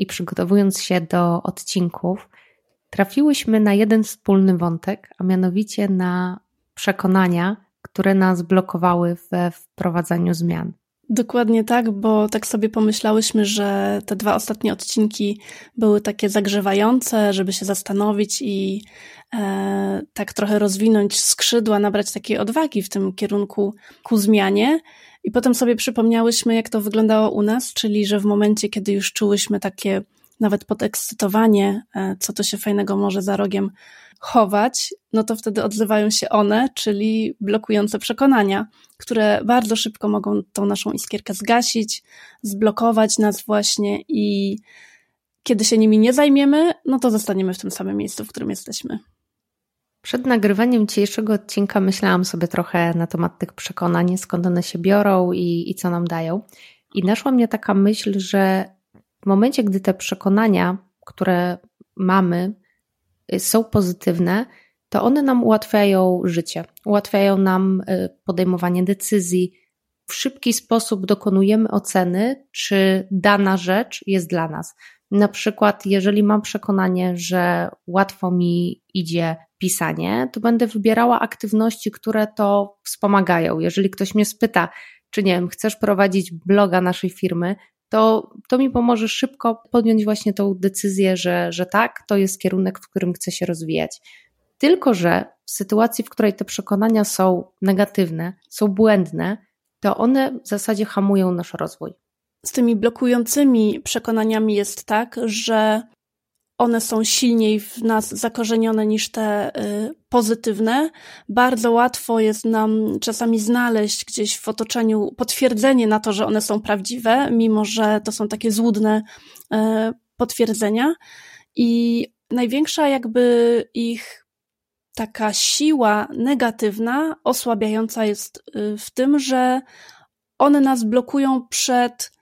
i przygotowując się do odcinków, trafiłyśmy na jeden wspólny wątek, a mianowicie na przekonania, które nas blokowały we wprowadzaniu zmian. Dokładnie tak, bo tak sobie pomyślałyśmy, że te dwa ostatnie odcinki były takie zagrzewające, żeby się zastanowić i e, tak trochę rozwinąć skrzydła, nabrać takiej odwagi w tym kierunku ku zmianie. I potem sobie przypomniałyśmy, jak to wyglądało u nas, czyli że w momencie, kiedy już czułyśmy takie nawet podekscytowanie, e, co to się fajnego może za rogiem chować, no to wtedy odzywają się one, czyli blokujące przekonania, które bardzo szybko mogą tą naszą iskierkę zgasić, zblokować nas właśnie i kiedy się nimi nie zajmiemy, no to zostaniemy w tym samym miejscu, w którym jesteśmy. Przed nagrywaniem dzisiejszego odcinka myślałam sobie trochę na temat tych przekonań, skąd one się biorą i, i co nam dają. I naszła mnie taka myśl, że w momencie, gdy te przekonania, które mamy, y, są pozytywne, to one nam ułatwiają życie, ułatwiają nam y, podejmowanie decyzji. W szybki sposób dokonujemy oceny, czy dana rzecz jest dla nas. Na przykład, jeżeli mam przekonanie, że łatwo mi idzie pisanie, to będę wybierała aktywności, które to wspomagają. Jeżeli ktoś mnie spyta, czy nie wiem, chcesz prowadzić bloga naszej firmy, to, to mi pomoże szybko podjąć właśnie tą decyzję, że, że tak, to jest kierunek, w którym chcę się rozwijać. Tylko, że w sytuacji, w której te przekonania są negatywne, są błędne, to one w zasadzie hamują nasz rozwój. Z tymi blokującymi przekonaniami jest tak, że one są silniej w nas zakorzenione niż te y, pozytywne. Bardzo łatwo jest nam czasami znaleźć gdzieś w otoczeniu potwierdzenie na to, że one są prawdziwe, mimo że to są takie złudne y, potwierdzenia. I największa jakby ich taka siła negatywna, osłabiająca jest y, w tym, że one nas blokują przed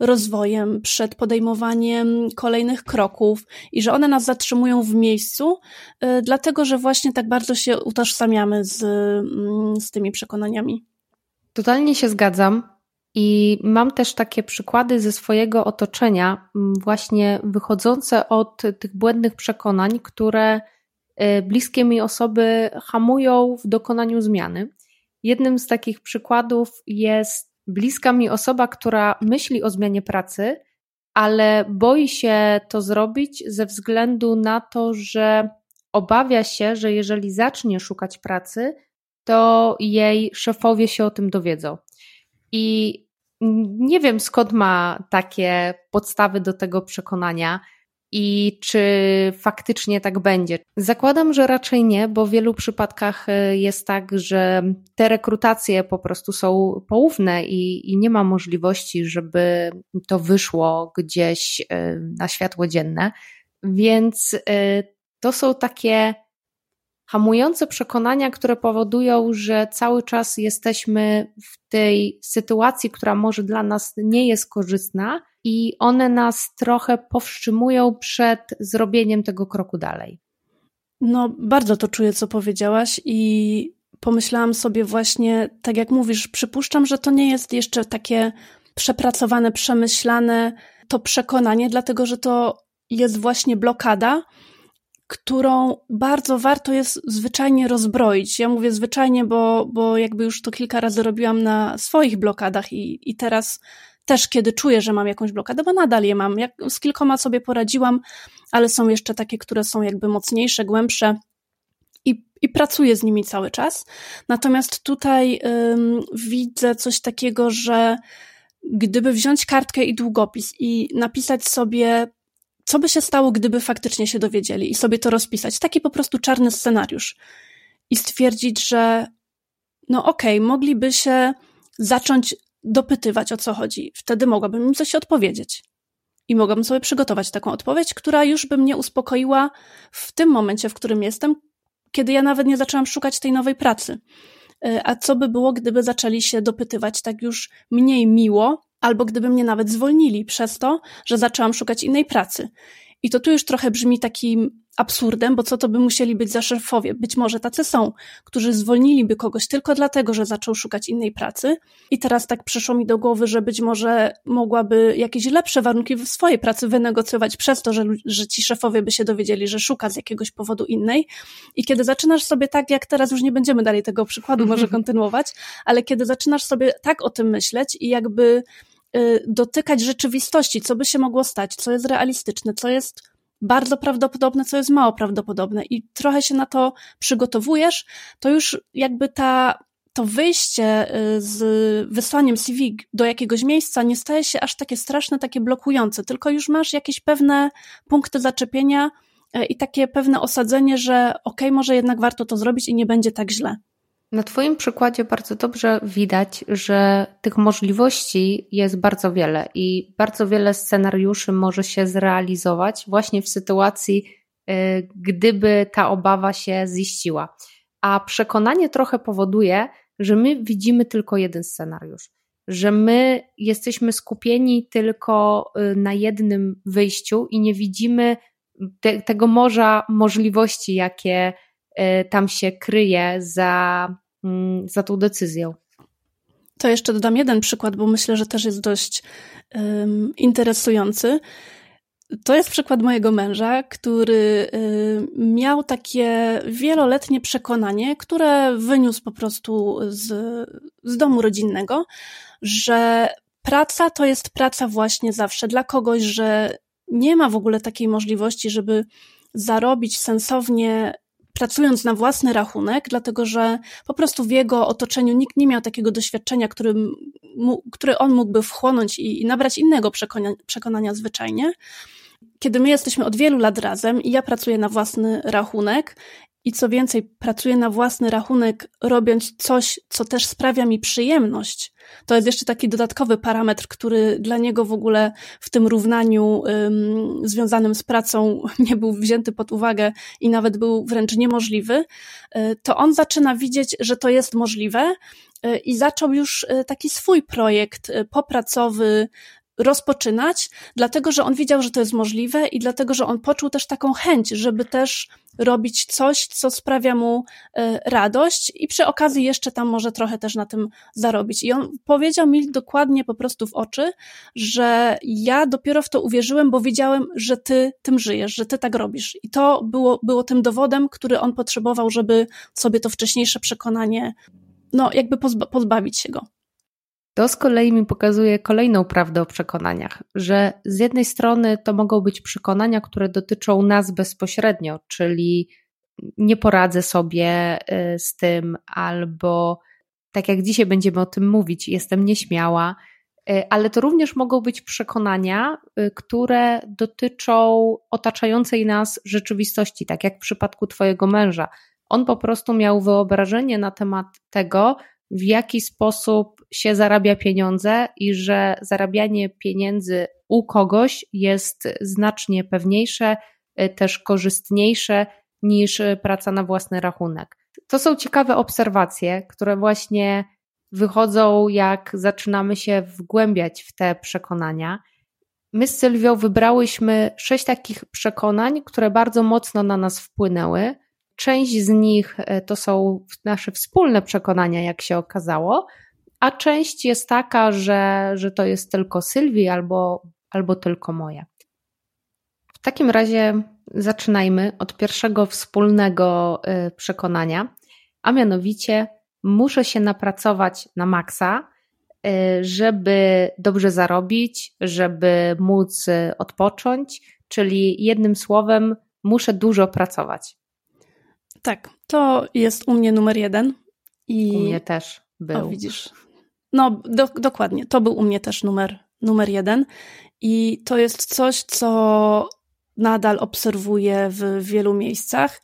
rozwojem, przed podejmowaniem kolejnych kroków i że one nas zatrzymują w miejscu, y, dlatego że właśnie tak bardzo się utożsamiamy z, mm, z tymi przekonaniami. Totalnie się zgadzam. I mam też takie przykłady ze swojego otoczenia, mm, właśnie wychodzące od tych błędnych przekonań, które y, bliskie mi osoby hamują w dokonaniu zmiany. Jednym z takich przykładów jest bliska mi osoba, która myśli o zmianie pracy, ale boi się to zrobić ze względu na to, że obawia się, że jeżeli zacznie szukać pracy, to jej szefowie się o tym dowiedzą. I nie wiem skąd ma takie podstawy do tego przekonania i czy faktycznie tak będzie. Zakładam, że raczej nie, bo w wielu przypadkach e, jest tak, że te rekrutacje po prostu są poufne i, i nie ma możliwości, żeby to wyszło gdzieś e, na światło dzienne. Więc e, to są takie hamujące przekonania, które powodują, że cały czas jesteśmy w tej sytuacji, która może dla nas nie jest korzystna, i one nas trochę powstrzymują przed zrobieniem tego kroku dalej. No, bardzo to czuję, co powiedziałaś, i pomyślałam sobie właśnie, tak jak mówisz, przypuszczam, że to nie jest jeszcze takie przepracowane, przemyślane to przekonanie, dlatego że to jest właśnie blokada, którą bardzo warto jest zwyczajnie rozbroić. Ja mówię zwyczajnie, bo, bo jakby już to kilka razy robiłam na swoich blokadach i, i teraz też kiedy czuję, że mam jakąś blokadę, bo nadal je mam. Jak, z kilkoma sobie poradziłam, ale są jeszcze takie, które są jakby mocniejsze, głębsze. I, i pracuję z nimi cały czas. Natomiast tutaj ym, widzę coś takiego, że gdyby wziąć kartkę i długopis i napisać sobie, co by się stało, gdyby faktycznie się dowiedzieli, i sobie to rozpisać, taki po prostu czarny scenariusz, i stwierdzić, że no okej, okay, mogliby się zacząć dopytywać o co chodzi. Wtedy mogłabym im coś odpowiedzieć. I mogłabym sobie przygotować taką odpowiedź, która już by mnie uspokoiła w tym momencie, w którym jestem, kiedy ja nawet nie zaczęłam szukać tej nowej pracy. E, a co by było, gdyby zaczęli się dopytywać tak już mniej miło, albo gdyby mnie nawet zwolnili przez to, że zaczęłam szukać innej pracy. I to tu już trochę brzmi takim absurdem, bo co to by musieli być za szefowie? Być może tacy są, którzy zwolniliby kogoś tylko dlatego, że zaczął szukać innej pracy. I teraz tak przyszło mi do głowy, że być może mogłaby jakieś lepsze warunki w swojej pracy wynegocjować przez to, że, że ci szefowie by się dowiedzieli, że szuka z jakiegoś powodu innej. I kiedy zaczynasz sobie tak, jak teraz już nie będziemy dalej tego przykładu może kontynuować, ale kiedy zaczynasz sobie tak o tym myśleć i jakby y, dotykać rzeczywistości, co by się mogło stać, co jest realistyczne, co jest bardzo prawdopodobne, co jest mało prawdopodobne i trochę się na to przygotowujesz, to już jakby ta, to wyjście y, z wysłaniem CV do jakiegoś miejsca nie staje się aż takie straszne, takie blokujące, tylko już masz jakieś pewne punkty zaczepienia y, i takie pewne osadzenie, że okej, okay, może jednak warto to zrobić i nie będzie tak źle. Na Twoim przykładzie bardzo dobrze widać, że tych możliwości jest bardzo wiele i bardzo wiele scenariuszy może się zrealizować właśnie w sytuacji, y, gdyby ta obawa się ziściła. A przekonanie trochę powoduje, że my widzimy tylko jeden scenariusz, że my jesteśmy skupieni tylko y, na jednym wyjściu i nie widzimy te, tego morza możliwości, jakie tam się kryje za, mm, za tą decyzją. To jeszcze dodam jeden przykład, bo myślę, że też jest dość um, interesujący. To jest przykład mojego męża, który y, miał takie wieloletnie przekonanie, które wyniósł po prostu z, z domu rodzinnego, że praca to jest praca właśnie zawsze dla kogoś, że nie ma w ogóle takiej możliwości, żeby zarobić sensownie pracując na własny rachunek, dlatego że po prostu w jego otoczeniu nikt nie miał takiego doświadczenia, którym, który on mógłby wchłonąć i, i nabrać innego przekonania, przekonania zwyczajnie. Kiedy my jesteśmy od wielu lat razem i ja pracuję na własny rachunek i co więcej, pracuję na własny rachunek, robiąc coś, co też sprawia mi przyjemność. To jest jeszcze taki dodatkowy parametr, który dla niego w ogóle w tym równaniu ym, związanym z pracą nie był wzięty pod uwagę i nawet był wręcz niemożliwy. Y, to on zaczyna widzieć, że to jest możliwe y, i zaczął już y, taki swój projekt popracowy, rozpoczynać, dlatego że on widział, że to jest możliwe i dlatego, że on poczuł też taką chęć, żeby też robić coś, co sprawia mu e, radość i przy okazji jeszcze tam może trochę też na tym zarobić. I on powiedział mi dokładnie po prostu w oczy, że ja dopiero w to uwierzyłem, bo wiedziałem, że ty tym żyjesz, że ty tak robisz. I to było, było tym dowodem, który on potrzebował, żeby sobie to wcześniejsze przekonanie, no jakby pozba pozbawić się go. To z kolei mi pokazuje kolejną prawdę o przekonaniach, że z jednej strony to mogą być przekonania, które dotyczą nas bezpośrednio, czyli nie poradzę sobie y, z tym, albo tak jak dzisiaj będziemy o tym mówić, jestem nieśmiała, y, ale to również mogą być przekonania, y, które dotyczą otaczającej nas rzeczywistości, tak jak w przypadku Twojego męża. On po prostu miał wyobrażenie na temat tego, w jaki sposób się zarabia pieniądze i że zarabianie pieniędzy u kogoś jest znacznie pewniejsze, y, też korzystniejsze niż praca na własny rachunek. To są ciekawe obserwacje, które właśnie wychodzą, jak zaczynamy się wgłębiać w te przekonania. My z Sylwią wybrałyśmy sześć takich przekonań, które bardzo mocno na nas wpłynęły. Część z nich e, to są nasze wspólne przekonania, jak się okazało, a część jest taka, że, że to jest tylko Sylwii albo, albo tylko moja. W takim razie zaczynajmy od pierwszego wspólnego e, przekonania, a mianowicie muszę się napracować na maksa, e, żeby dobrze zarobić, żeby móc odpocząć, czyli jednym słowem, muszę dużo pracować. Tak, to jest u mnie numer jeden. I... U mnie też był. O, widzisz. No, do, dokładnie. To był u mnie też numer, numer jeden. I to jest coś, co nadal obserwuję w wielu miejscach.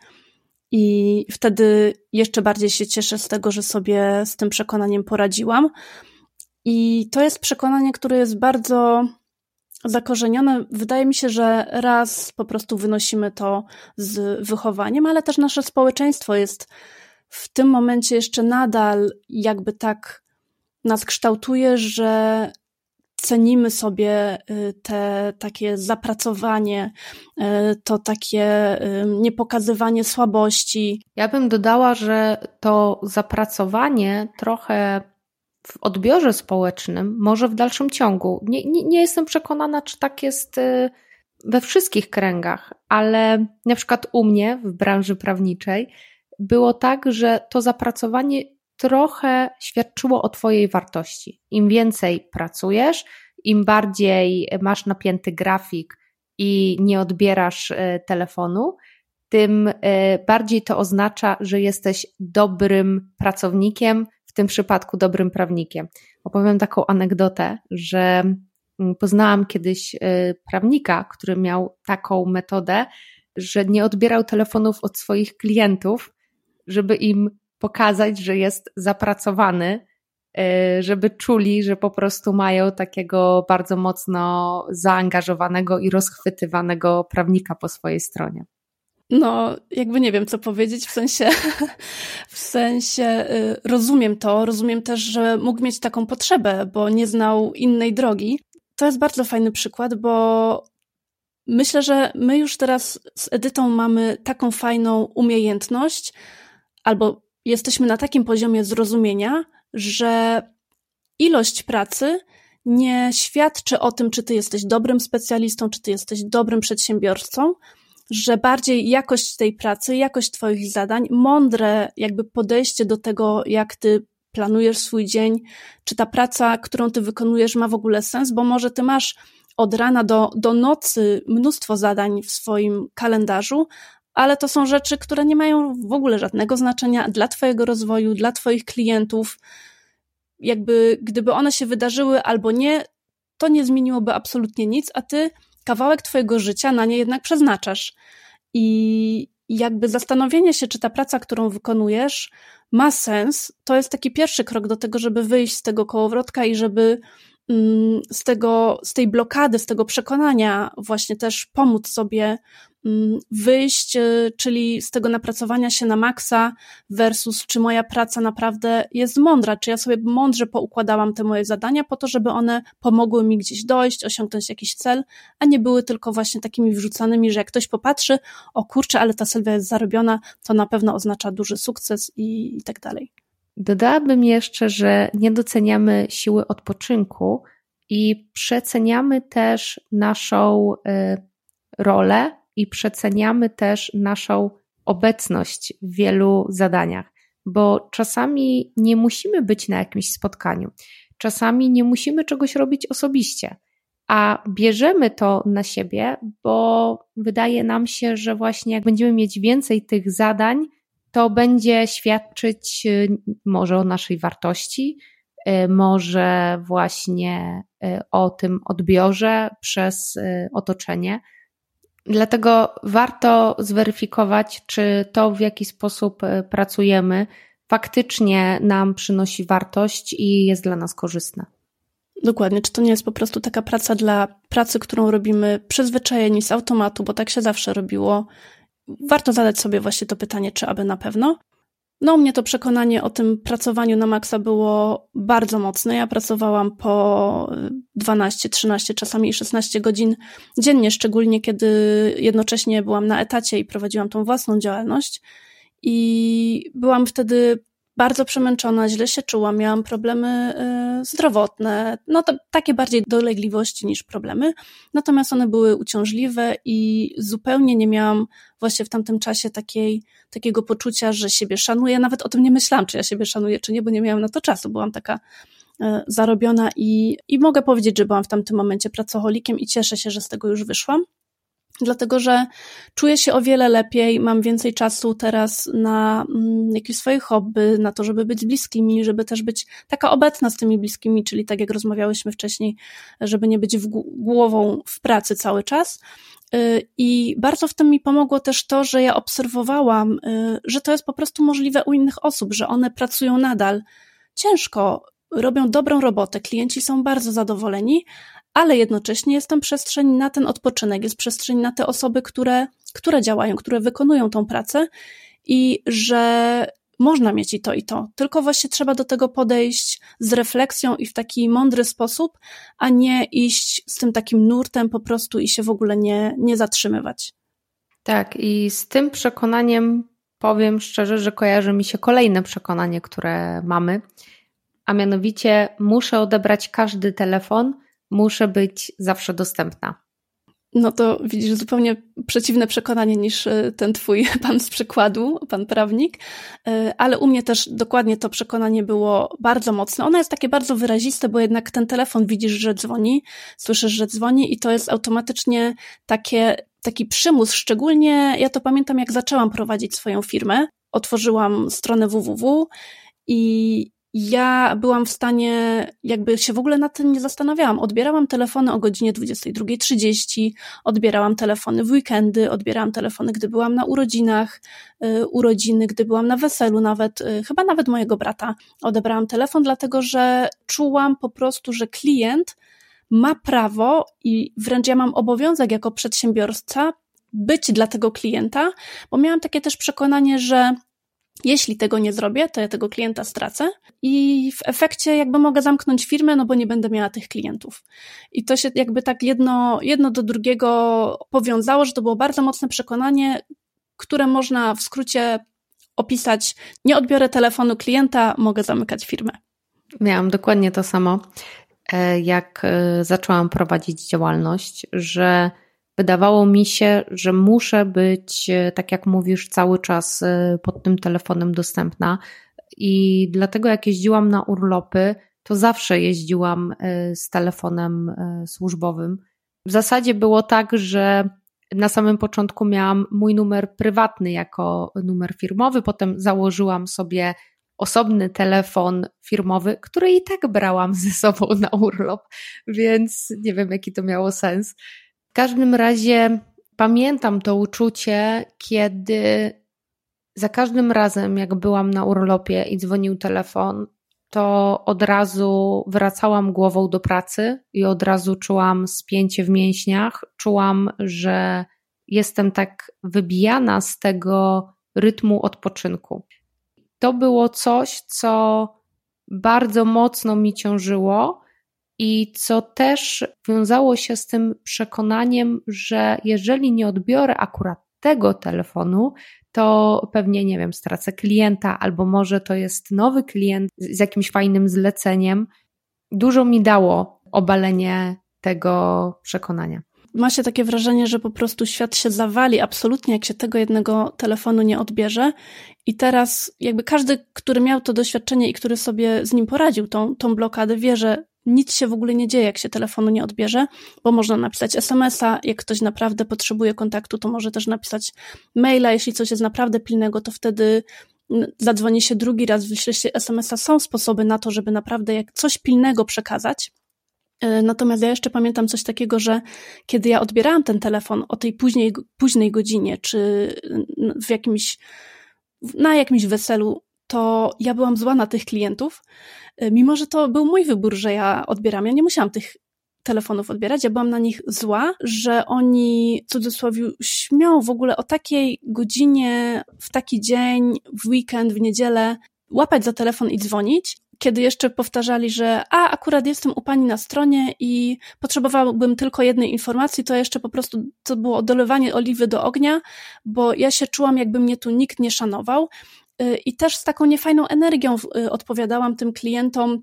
I wtedy jeszcze bardziej się cieszę z tego, że sobie z tym przekonaniem poradziłam. I to jest przekonanie, które jest bardzo zakorzenione. Wydaje mi się, że raz po prostu wynosimy to z wychowaniem, ale też nasze społeczeństwo jest w tym momencie jeszcze nadal jakby tak nas kształtuje, że cenimy sobie y, te takie zapracowanie, y, to takie y, niepokazywanie słabości. Ja bym dodała, że to zapracowanie trochę w odbiorze społecznym, może w dalszym ciągu. Nie, nie, nie jestem przekonana, czy tak jest we wszystkich kręgach, ale na przykład u mnie w branży prawniczej było tak, że to zapracowanie trochę świadczyło o Twojej wartości. Im więcej pracujesz, im bardziej masz napięty grafik i nie odbierasz e, telefonu, tym e, bardziej to oznacza, że jesteś dobrym pracownikiem, w tym przypadku dobrym prawnikiem. Opowiem taką anegdotę, że mm, poznałam kiedyś e, prawnika, który miał taką metodę, że nie odbierał telefonów od swoich klientów, żeby im pokazać, że jest zapracowany, y, żeby czuli, że po prostu mają takiego bardzo mocno zaangażowanego i rozchwytywanego prawnika po swojej stronie. No, jakby nie wiem, co powiedzieć, w sensie, w sensie y, rozumiem to, rozumiem też, że mógł mieć taką potrzebę, bo nie znał innej drogi. To jest bardzo fajny przykład, bo myślę, że my już teraz z Edytą mamy taką fajną umiejętność, albo jesteśmy na takim poziomie zrozumienia, że ilość pracy nie świadczy o tym, czy ty jesteś dobrym specjalistą, czy ty jesteś dobrym przedsiębiorcą, że bardziej jakość tej pracy, jakość twoich zadań, mądre jakby podejście do tego, jak ty planujesz swój dzień, czy ta praca, którą ty wykonujesz ma w ogóle sens, bo może ty masz od rana do, do nocy mnóstwo zadań w swoim kalendarzu, ale to są rzeczy, które nie mają w ogóle żadnego znaczenia dla Twojego rozwoju, dla Twoich klientów. Jakby gdyby one się wydarzyły albo nie, to nie zmieniłoby absolutnie nic, a Ty kawałek Twojego życia na nie jednak przeznaczasz. I jakby zastanowienie się, czy ta praca, którą wykonujesz, ma sens, to jest taki pierwszy krok do tego, żeby wyjść z tego kołowrotka i żeby z, tego, z tej blokady, z tego przekonania właśnie też pomóc sobie Mm, wyjść, e, czyli z tego napracowania się na maksa versus czy moja praca naprawdę jest mądra, czy ja sobie mądrze poukładałam te moje zadania po to, żeby one pomogły mi gdzieś dojść, osiągnąć jakiś cel, a nie były tylko właśnie takimi wrzucanymi, że jak ktoś popatrzy, o kurczę, ale ta Sylwia jest zarobiona, to na pewno oznacza duży sukces i, i tak dalej. Dodałabym jeszcze, że nie doceniamy siły odpoczynku i przeceniamy też naszą y, rolę i przeceniamy też naszą obecność w wielu zadaniach, bo czasami nie musimy być na jakimś spotkaniu, czasami nie musimy czegoś robić osobiście, a bierzemy to na siebie, bo wydaje nam się, że właśnie jak będziemy mieć więcej tych zadań, to będzie świadczyć y, może o naszej wartości, y, może właśnie y, o tym odbiorze przez otoczenie. Dlatego warto zweryfikować, czy to, w jaki sposób pracujemy, faktycznie nam przynosi wartość i jest dla nas korzystne. Dokładnie, czy to nie jest po prostu taka praca dla pracy, którą robimy przyzwyczajeni z automatu, bo tak się zawsze robiło. Warto zadać sobie właśnie to pytanie, czy aby na pewno. No, mnie to przekonanie o tym pracowaniu na maksa było bardzo mocne. Ja pracowałam po 12, 13, czasami i 16 godzin dziennie, szczególnie kiedy jednocześnie byłam na etacie i prowadziłam tą własną działalność. I byłam wtedy bardzo przemęczona, źle się czułam, miałam problemy y, zdrowotne, no to takie bardziej dolegliwości niż problemy. Natomiast one były uciążliwe i zupełnie nie miałam właśnie w tamtym czasie takiej, takiego poczucia, że siebie szanuję. Nawet o tym nie myślałam, czy ja siebie szanuję, czy nie, bo nie miałam na to czasu. Byłam taka y, zarobiona i, i mogę powiedzieć, że byłam w tamtym momencie pracocholikiem i cieszę się, że z tego już wyszłam dlatego że czuję się o wiele lepiej, mam więcej czasu teraz na mm, jakieś swoje hobby, na to, żeby być bliskimi, żeby też być taka obecna z tymi bliskimi, czyli tak jak rozmawiałyśmy wcześniej, żeby nie być w głową w pracy cały czas. Y, I bardzo w tym mi pomogło też to, że ja obserwowałam, y, że to jest po prostu możliwe u innych osób, że one pracują nadal ciężko, robią dobrą robotę, klienci są bardzo zadowoleni, ale jednocześnie jest tam przestrzeń na ten odpoczynek, jest przestrzeń na te osoby, które, które działają, które wykonują tą pracę i że można mieć i to, i to. Tylko właśnie trzeba do tego podejść z refleksją i w taki mądry sposób, a nie iść z tym takim nurtem po prostu i się w ogóle nie, nie zatrzymywać. Tak, i z tym przekonaniem powiem szczerze, że kojarzy mi się kolejne przekonanie, które mamy, a mianowicie muszę odebrać każdy telefon, muszę być zawsze dostępna. No to widzisz zupełnie przeciwne przekonanie niż e, ten twój pan z przykładu, pan prawnik, e, ale u mnie też dokładnie to przekonanie było bardzo mocne. Ono jest takie bardzo wyraziste, bo jednak ten telefon widzisz, że dzwoni, słyszysz, że dzwoni i to jest automatycznie takie, taki przymus, szczególnie ja to pamiętam jak zaczęłam prowadzić swoją firmę, otworzyłam stronę www i ja byłam w stanie, jakby się w ogóle nad tym nie zastanawiałam. Odbierałam telefony o godzinie 22.30, odbierałam telefony w weekendy, odbierałam telefony, gdy byłam na urodzinach, y, urodziny, gdy byłam na weselu, nawet, y, chyba nawet mojego brata odebrałam telefon, dlatego że czułam po prostu, że klient ma prawo i wręcz ja mam obowiązek jako przedsiębiorca być dla tego klienta, bo miałam takie też przekonanie, że jeśli tego nie zrobię, to ja tego klienta stracę i w efekcie jakby mogę zamknąć firmę, no bo nie będę miała tych klientów. I to się jakby tak jedno, jedno do drugiego powiązało, że to było bardzo mocne przekonanie, które można w skrócie opisać: nie odbiorę telefonu klienta, mogę zamykać firmę. Miałam dokładnie to samo, e, jak e, zaczęłam prowadzić działalność, że Wydawało mi się, że muszę być, e, tak jak mówisz, cały czas e, pod tym telefonem dostępna. I dlatego, jak jeździłam na urlopy, to zawsze jeździłam e, z telefonem służbowym. W zasadzie było tak, że na samym początku miałam mój numer prywatny jako numer firmowy, potem założyłam sobie osobny telefon firmowy, który i tak brałam ze sobą na urlop, więc nie wiem, jaki to miało sens. W każdym razie pamiętam to uczucie, kiedy za każdym razem, jak byłam na urlopie i dzwonił telefon, to od razu wracałam głową do pracy i od razu czułam spięcie w mięśniach. Czułam, że jestem tak wybijana z tego rytmu odpoczynku. To było coś, co bardzo mocno mi ciążyło i co też wiązało się z tym przekonaniem, że jeżeli nie odbiorę akurat tego telefonu, to pewnie, nie wiem, stracę klienta, albo może to jest nowy klient z jakimś fajnym zleceniem. Dużo mi dało obalenie tego przekonania. Ma się takie wrażenie, że po prostu świat się zawali absolutnie, jak się tego jednego telefonu nie odbierze. I teraz, jakby każdy, który miał to doświadczenie i który sobie z nim poradził, tą, tą blokadę, wie, że nic się w ogóle nie dzieje, jak się telefonu nie odbierze, bo można napisać SMS-a, jak ktoś naprawdę potrzebuje kontaktu, to może też napisać maila, jeśli coś jest naprawdę pilnego, to wtedy zadzwoni się drugi raz, wyśle się SMS-a. Są sposoby na to, żeby naprawdę jak coś pilnego przekazać. E, natomiast ja jeszcze pamiętam coś takiego, że kiedy ja odbierałam ten telefon o tej później, późnej godzinie, czy w jakimś, na jakimś weselu, to ja byłam zła na tych klientów, e, mimo że to był mój wybór, że ja odbieram. Ja nie musiałam tych telefonów odbierać. Ja byłam na nich zła, że oni, w cudzysłowie, śmią w ogóle o takiej godzinie, w taki dzień, w weekend, w niedzielę, łapać za telefon i dzwonić. Kiedy jeszcze powtarzali, że a, akurat jestem u pani na stronie i potrzebowałbym tylko jednej informacji, to jeszcze po prostu to było dolewanie oliwy do ognia, bo ja się czułam, jakby mnie tu nikt nie szanował. Y, I też z taką niefajną energią y, odpowiadałam tym klientom.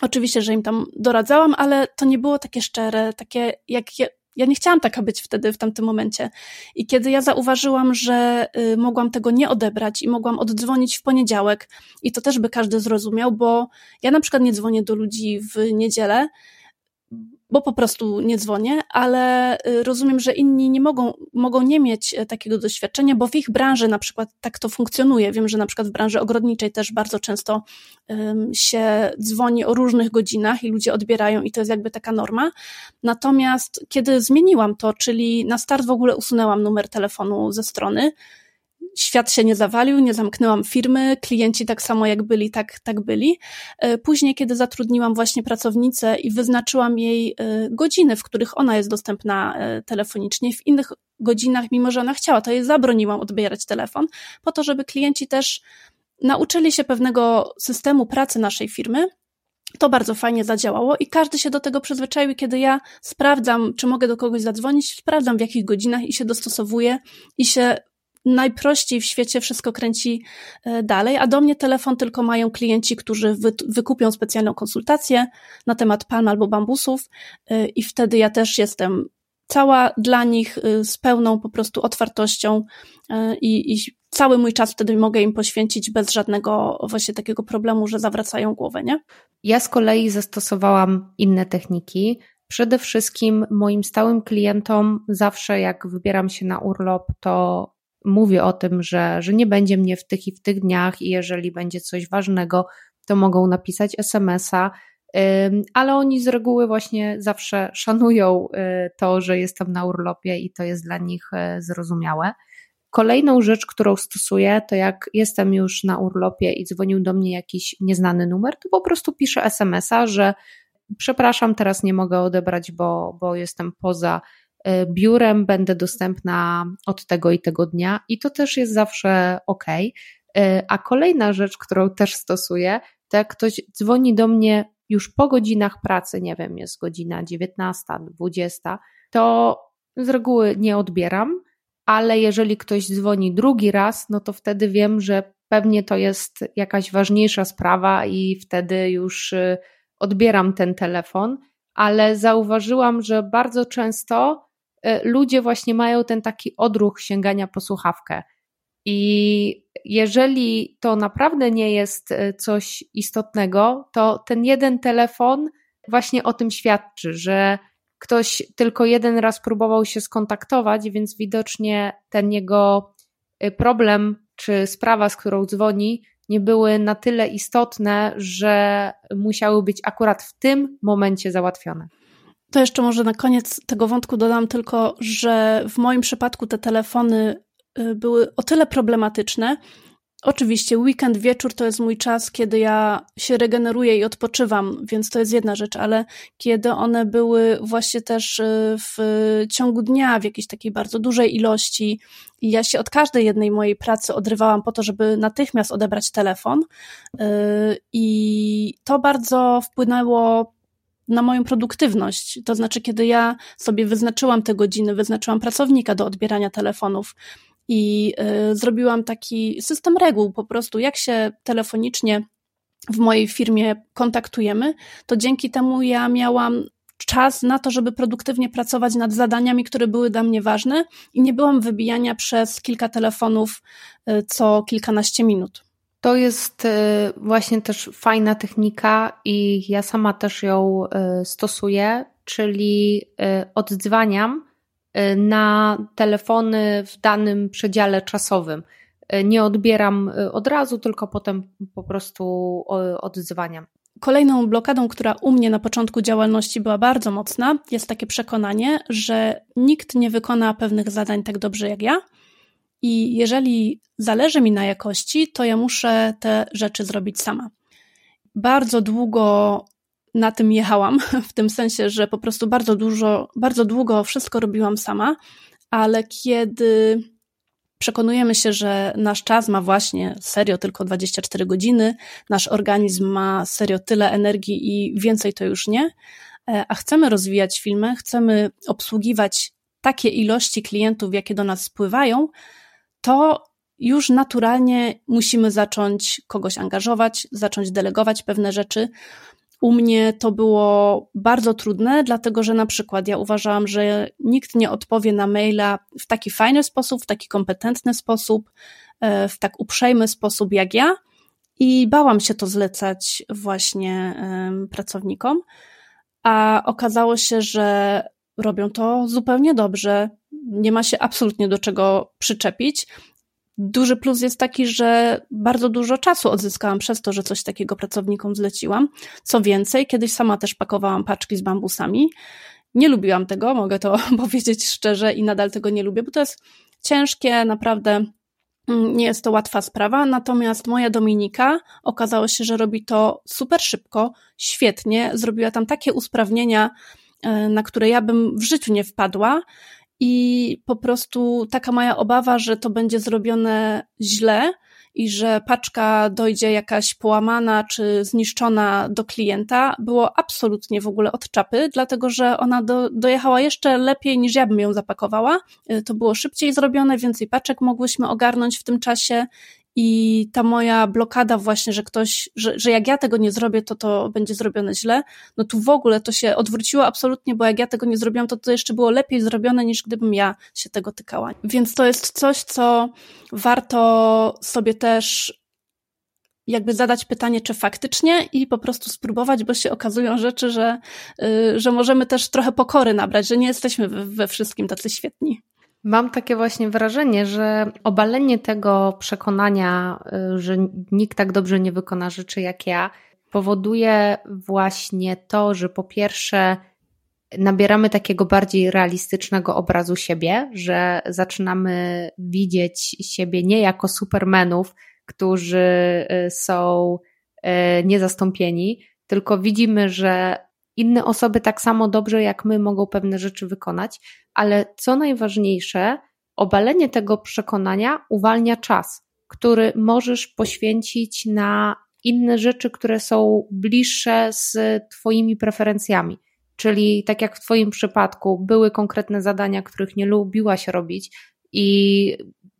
Oczywiście, że im tam doradzałam, ale to nie było takie szczere, takie jak ja, ja nie chciałam taka być wtedy, w tamtym momencie. I kiedy ja zauważyłam, że y, mogłam tego nie odebrać i mogłam oddzwonić w poniedziałek, i to też by każdy zrozumiał, bo ja na przykład nie dzwonię do ludzi w niedzielę, bo po prostu nie dzwonię, ale y, rozumiem, że inni nie mogą, mogą nie mieć e, takiego doświadczenia, bo w ich branży na przykład tak to funkcjonuje. Wiem, że na przykład w branży ogrodniczej też bardzo często um, się dzwoni o różnych godzinach i ludzie odbierają i to jest jakby taka norma. Natomiast kiedy zmieniłam to, czyli na start w ogóle usunęłam numer telefonu ze strony, świat się nie zawalił, nie zamknęłam firmy, klienci tak samo jak byli, tak, tak byli. E, później, kiedy zatrudniłam właśnie pracownicę i wyznaczyłam jej e, godziny, w których ona jest dostępna e, telefonicznie, w innych godzinach, mimo że ona chciała, to jej zabroniłam odbierać telefon, po to, żeby klienci też nauczyli się pewnego systemu pracy naszej firmy, to bardzo fajnie zadziałało i każdy się do tego przyzwyczaił. Kiedy ja sprawdzam, czy mogę do kogoś zadzwonić, sprawdzam w jakich godzinach i się dostosowuję i się najprościej w świecie wszystko kręci e, dalej, a do mnie telefon tylko mają klienci, którzy wy, wykupią specjalną konsultację na temat palm albo bambusów e, i wtedy ja też jestem cała dla nich e, z pełną po prostu otwartością i, i cały mój czas wtedy mogę im poświęcić bez żadnego właśnie takiego problemu, że zawracają głowę, nie? Ja z kolei zastosowałam inne techniki. Przede wszystkim moim stałym klientom zawsze jak wybieram się na urlop, to mówię o tym, że, że nie będzie mnie w tych i w tych dniach i jeżeli będzie coś ważnego, to mogą napisać SMS-a, ale oni z reguły właśnie zawsze szanują y, to, że jestem na urlopie i to jest dla nich y, zrozumiałe. Kolejną rzecz, którą stosuję, to jak jestem już na urlopie i dzwonił do mnie jakiś nieznany numer, to po prostu piszę SMS-a, że przepraszam, teraz nie mogę odebrać, bo, bo jestem poza biurem będę dostępna od tego i tego dnia i to też jest zawsze ok. A kolejna rzecz, którą też stosuję, to jak ktoś dzwoni do mnie już po godzinach pracy, nie wiem, jest godzina 19, 20, to z reguły nie odbieram, ale jeżeli ktoś dzwoni drugi raz, no to wtedy wiem, że pewnie to jest jakaś ważniejsza sprawa i wtedy już y, odbieram ten telefon, ale zauważyłam, że bardzo często ludzie właśnie mają ten taki odruch sięgania po słuchawkę. I jeżeli to naprawdę nie jest e, coś istotnego, to ten jeden telefon właśnie o tym świadczy, że ktoś tylko jeden raz próbował się skontaktować, więc widocznie ten jego e, problem czy sprawa, z którą dzwoni, nie były na tyle istotne, że musiały być akurat w tym momencie załatwione. To jeszcze może na koniec tego wątku dodam tylko, że w moim przypadku te telefony y, były o tyle problematyczne. Oczywiście, weekend, wieczór to jest mój czas, kiedy ja się regeneruję i odpoczywam, więc to jest jedna rzecz, ale kiedy one były właśnie też y, w ciągu dnia w jakiejś takiej bardzo dużej ilości i ja się od każdej jednej mojej pracy odrywałam po to, żeby natychmiast odebrać telefon y, i to bardzo wpłynęło na moją produktywność. To znaczy, kiedy ja sobie wyznaczyłam te godziny, wyznaczyłam pracownika do odbierania telefonów i y, zrobiłam taki system reguł, po prostu jak się telefonicznie w mojej firmie kontaktujemy, to dzięki temu ja miałam czas na to, żeby produktywnie pracować nad zadaniami, które były dla mnie ważne i nie byłam wybijania przez kilka telefonów y, co kilkanaście minut. To jest y, właśnie też fajna technika i ja sama też ją y, stosuję, czyli y, oddzwaniam na telefony w danym przedziale czasowym. Nie odbieram od razu, tylko potem po prostu oddzwaniam. Kolejną blokadą, która u mnie na początku działalności była bardzo mocna, jest takie przekonanie, że nikt nie wykona pewnych zadań tak dobrze jak ja i jeżeli zależy mi na jakości, to ja muszę te rzeczy zrobić sama. Bardzo długo na tym jechałam, w tym sensie, że po prostu bardzo dużo, bardzo długo wszystko robiłam sama, ale kiedy przekonujemy się, że nasz czas ma właśnie serio tylko 24 godziny, nasz organizm ma serio tyle energii i więcej to już nie, e, a chcemy rozwijać filmy, chcemy obsługiwać takie ilości klientów, jakie do nas spływają, to już naturalnie musimy zacząć kogoś angażować, zacząć delegować pewne rzeczy. U mnie to było bardzo trudne, dlatego że na przykład ja uważałam, że nikt nie odpowie na maila w taki fajny sposób, w taki kompetentny sposób, e, w tak uprzejmy sposób jak ja. I bałam się to zlecać właśnie pracownikom, a okazało się, że robią to zupełnie dobrze, nie ma się absolutnie do czego przyczepić. Duży plus jest taki, że bardzo dużo czasu odzyskałam przez to, że coś takiego pracownikom zleciłam. Co więcej, kiedyś sama też pakowałam paczki z bambusami. Nie lubiłam tego, mogę to powiedzieć szczerze i nadal tego nie lubię, bo to jest ciężkie, naprawdę Mm, nie jest to łatwa sprawa, natomiast moja Dominika okazało się, że robi to super szybko, świetnie. Zrobiła tam takie usprawnienia, e, na które ja bym w życiu nie wpadła. I po prostu taka moja obawa, że to będzie zrobione źle, i że paczka dojdzie jakaś połamana czy zniszczona do klienta, było absolutnie w ogóle od czapy, dlatego że ona do, dojechała jeszcze lepiej niż ja bym ją zapakowała. Y, to było szybciej zrobione, więcej paczek mogłyśmy ogarnąć w tym czasie i ta moja blokada właśnie, że ktoś, że, że jak ja tego nie zrobię, to to będzie zrobione źle, no tu w ogóle to się odwróciło absolutnie, bo jak ja tego nie zrobiłam, to to jeszcze było lepiej zrobione niż gdybym ja się tego tykała. Więc to jest coś, co warto sobie też jakby zadać pytanie, czy faktycznie i po prostu spróbować, bo się okazują rzeczy, że, yy, że możemy też trochę pokory nabrać, że nie jesteśmy we, we wszystkim tacy świetni. Mam takie właśnie wrażenie, że obalenie tego przekonania, y, że nikt tak dobrze nie wykona rzeczy jak ja, powoduje właśnie to, że po pierwsze nabieramy takiego bardziej realistycznego obrazu siebie, że zaczynamy widzieć siebie nie jako supermenów, którzy y, są y, niezastąpieni, tylko widzimy, że inne osoby tak samo dobrze jak my mogą pewne rzeczy wykonać, ale co najważniejsze, obalenie tego przekonania uwalnia czas, który możesz poświęcić na inne rzeczy, które są bliższe z Twoimi preferencjami. Czyli tak jak w Twoim przypadku były konkretne zadania, których nie lubiłaś robić, i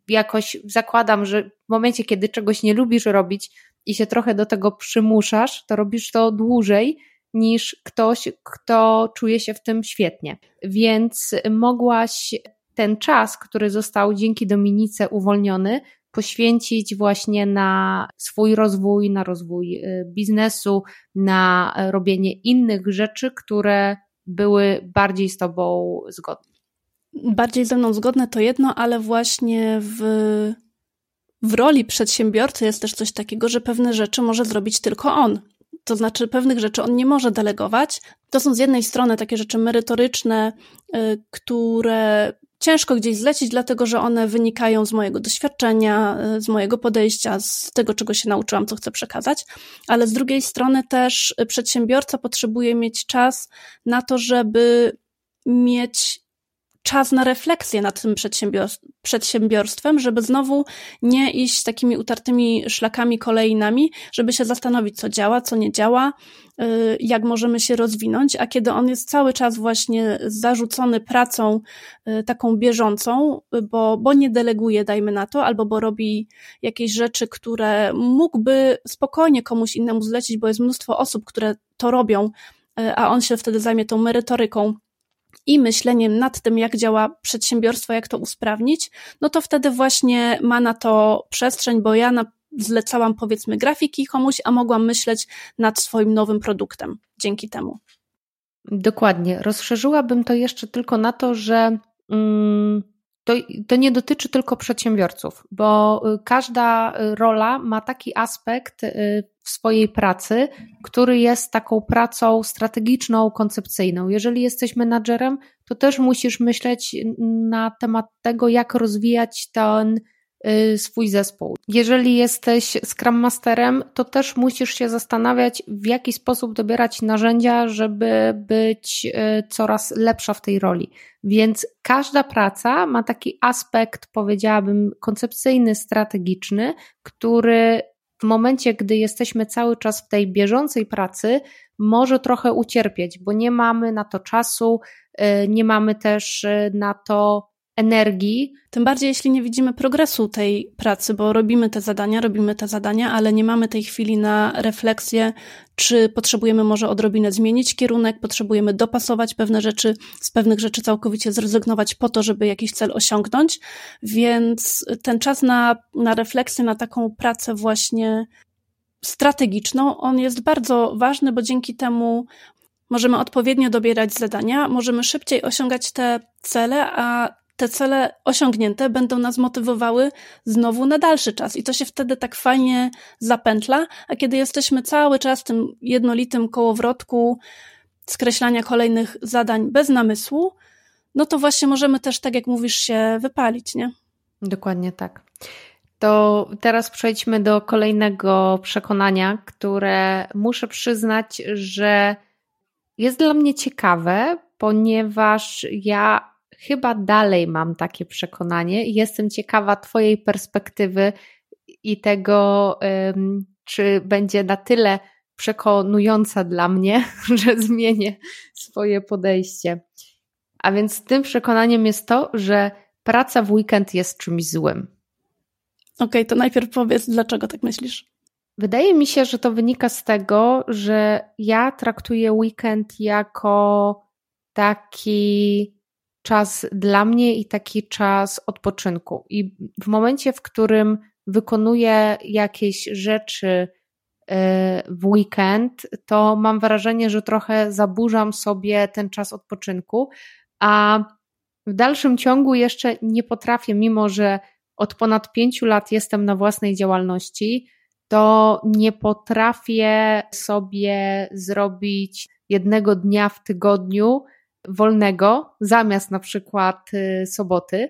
jakoś zakładam, że w momencie, kiedy czegoś nie lubisz robić i się trochę do tego przymuszasz, to robisz to dłużej niż ktoś, kto czuje się w tym świetnie. Więc mogłaś ten czas, który został dzięki Dominice uwolniony, poświęcić właśnie na swój rozwój, na rozwój y, biznesu, na robienie innych rzeczy, które były bardziej z Tobą zgodne. Bardziej ze mną zgodne to jedno, ale właśnie w, w roli przedsiębiorcy jest też coś takiego, że pewne rzeczy może zrobić tylko on. To znaczy, pewnych rzeczy on nie może delegować. To są z jednej strony takie rzeczy merytoryczne, y, które ciężko gdzieś zlecić, dlatego że one wynikają z mojego doświadczenia, y, z mojego podejścia, z tego, czego się nauczyłam, co chcę przekazać, ale z drugiej strony też przedsiębiorca potrzebuje mieć czas na to, żeby mieć czas na refleksję nad tym przedsiębiorstwem, żeby znowu nie iść takimi utartymi szlakami kolejnami, żeby się zastanowić, co działa, co nie działa, y, jak możemy się rozwinąć, a kiedy on jest cały czas właśnie zarzucony pracą y, taką bieżącą, bo, bo nie deleguje, dajmy na to, albo bo robi jakieś rzeczy, które mógłby spokojnie komuś innemu zlecić, bo jest mnóstwo osób, które to robią, y, a on się wtedy zajmie tą merytoryką i myśleniem nad tym, jak działa przedsiębiorstwo, jak to usprawnić, no to wtedy właśnie ma na to przestrzeń, bo ja na, zlecałam powiedzmy grafiki komuś, a mogłam myśleć nad swoim nowym produktem dzięki temu. Dokładnie. Rozszerzyłabym to jeszcze tylko na to, że mm, to, to nie dotyczy tylko przedsiębiorców, bo y, każda rola ma taki aspekt y, w swojej pracy, który jest taką pracą strategiczną, koncepcyjną. Jeżeli jesteś menadżerem, to też musisz myśleć na temat tego, jak rozwijać ten Y, swój zespół. Jeżeli jesteś Scrum Masterem, to też musisz się zastanawiać, w jaki sposób dobierać narzędzia, żeby być y, coraz lepsza w tej roli. Więc każda praca ma taki aspekt, powiedziałabym, koncepcyjny, strategiczny, który w momencie, gdy jesteśmy cały czas w tej bieżącej pracy, może trochę ucierpieć, bo nie mamy na to czasu, y, nie mamy też na to energii. Tym bardziej, jeśli nie widzimy progresu tej pracy, bo robimy te zadania, robimy te zadania, ale nie mamy tej chwili na refleksję, czy potrzebujemy może odrobinę zmienić kierunek, potrzebujemy dopasować pewne rzeczy, z pewnych rzeczy całkowicie zrezygnować po to, żeby jakiś cel osiągnąć. Więc ten czas na, na refleksję, na taką pracę właśnie strategiczną, on jest bardzo ważny, bo dzięki temu możemy odpowiednio dobierać zadania, możemy szybciej osiągać te cele, a te cele osiągnięte będą nas motywowały znowu na dalszy czas. I to się wtedy tak fajnie zapętla, a kiedy jesteśmy cały czas w tym jednolitym kołowrotku skreślania kolejnych zadań bez namysłu, no to właśnie możemy też, tak jak mówisz, się wypalić, nie? Dokładnie tak. To teraz przejdźmy do kolejnego przekonania, które muszę przyznać, że jest dla mnie ciekawe, ponieważ ja chyba dalej mam takie przekonanie i jestem ciekawa Twojej perspektywy i tego, czy będzie na tyle przekonująca dla mnie, że zmienię swoje podejście. A więc tym przekonaniem jest to, że praca w weekend jest czymś złym. Okej, okay, to najpierw powiedz, dlaczego tak myślisz? Wydaje mi się, że to wynika z tego, że ja traktuję weekend jako taki czas dla mnie i taki czas odpoczynku. I w momencie, w którym wykonuję jakieś rzeczy y, w weekend, to mam wrażenie, że trochę zaburzam sobie ten czas odpoczynku, a w dalszym ciągu jeszcze nie potrafię, mimo że od ponad pięciu lat jestem na własnej działalności, to nie potrafię sobie zrobić jednego dnia w tygodniu wolnego zamiast na przykład y, soboty.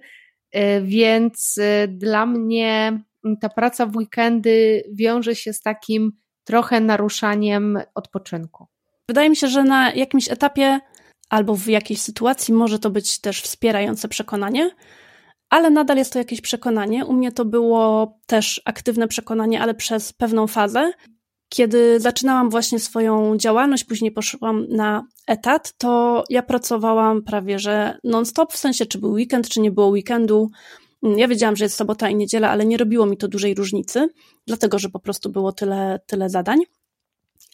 Y, więc y, dla mnie ta praca w weekendy wiąże się z takim trochę naruszaniem odpoczynku. Wydaje mi się, że na jakimś etapie albo w jakiejś sytuacji może to być też wspierające przekonanie, ale nadal jest to jakieś przekonanie. U mnie to było też aktywne przekonanie, ale przez pewną fazę. Kiedy zaczynałam właśnie swoją działalność, później poszłam na etat, to ja pracowałam prawie że non-stop, w sensie czy był weekend, czy nie było weekendu. Ja wiedziałam, że jest sobota i niedziela, ale nie robiło mi to dużej różnicy, dlatego że po prostu było tyle, tyle zadań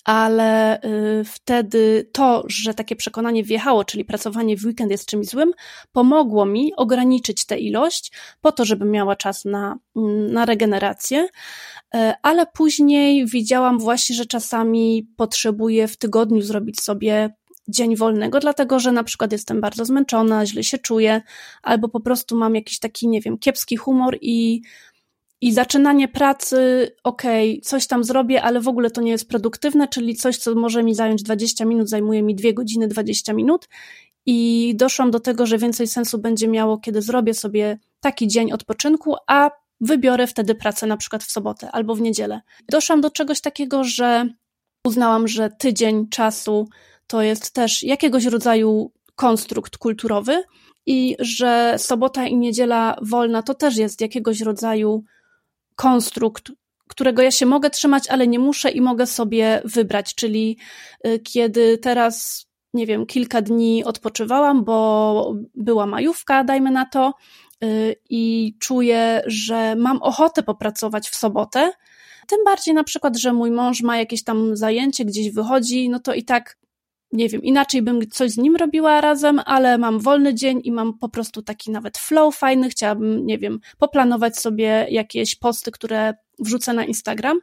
ale y, wtedy to, że takie przekonanie wjechało, czyli pracowanie w weekend jest czymś złym, pomogło mi ograniczyć tę ilość po to, żebym miała czas na, mm, na regenerację, ale później widziałam właśnie, że czasami potrzebuję w tygodniu zrobić sobie dzień wolnego, dlatego że na przykład jestem bardzo zmęczona, źle się czuję, albo po prostu mam jakiś taki, nie wiem, kiepski humor i i zaczynanie pracy, okej, okay, coś tam zrobię, ale w ogóle to nie jest produktywne, czyli coś, co może mi zająć 20 minut, zajmuje mi 2 godziny 20 minut. I doszłam do tego, że więcej sensu będzie miało, kiedy zrobię sobie taki dzień odpoczynku, a wybiorę wtedy pracę na przykład w sobotę albo w niedzielę. Doszłam do czegoś takiego, że uznałam, że tydzień czasu to jest też jakiegoś rodzaju konstrukt kulturowy i że sobota i niedziela wolna to też jest jakiegoś rodzaju konstrukt, którego ja się mogę trzymać, ale nie muszę i mogę sobie wybrać. Czyli y, kiedy teraz, nie wiem, kilka dni odpoczywałam, bo była majówka, dajmy na to, i czuję, że mam ochotę popracować w sobotę. Tym bardziej na przykład, że mój mąż ma jakieś tam zajęcie, gdzieś wychodzi, no to i tak nie wiem, inaczej bym coś z nim robiła razem, ale mam wolny dzień i mam po prostu taki nawet flow fajny. Chciałabym, nie wiem, poplanować sobie jakieś posty, które wrzucę na Instagram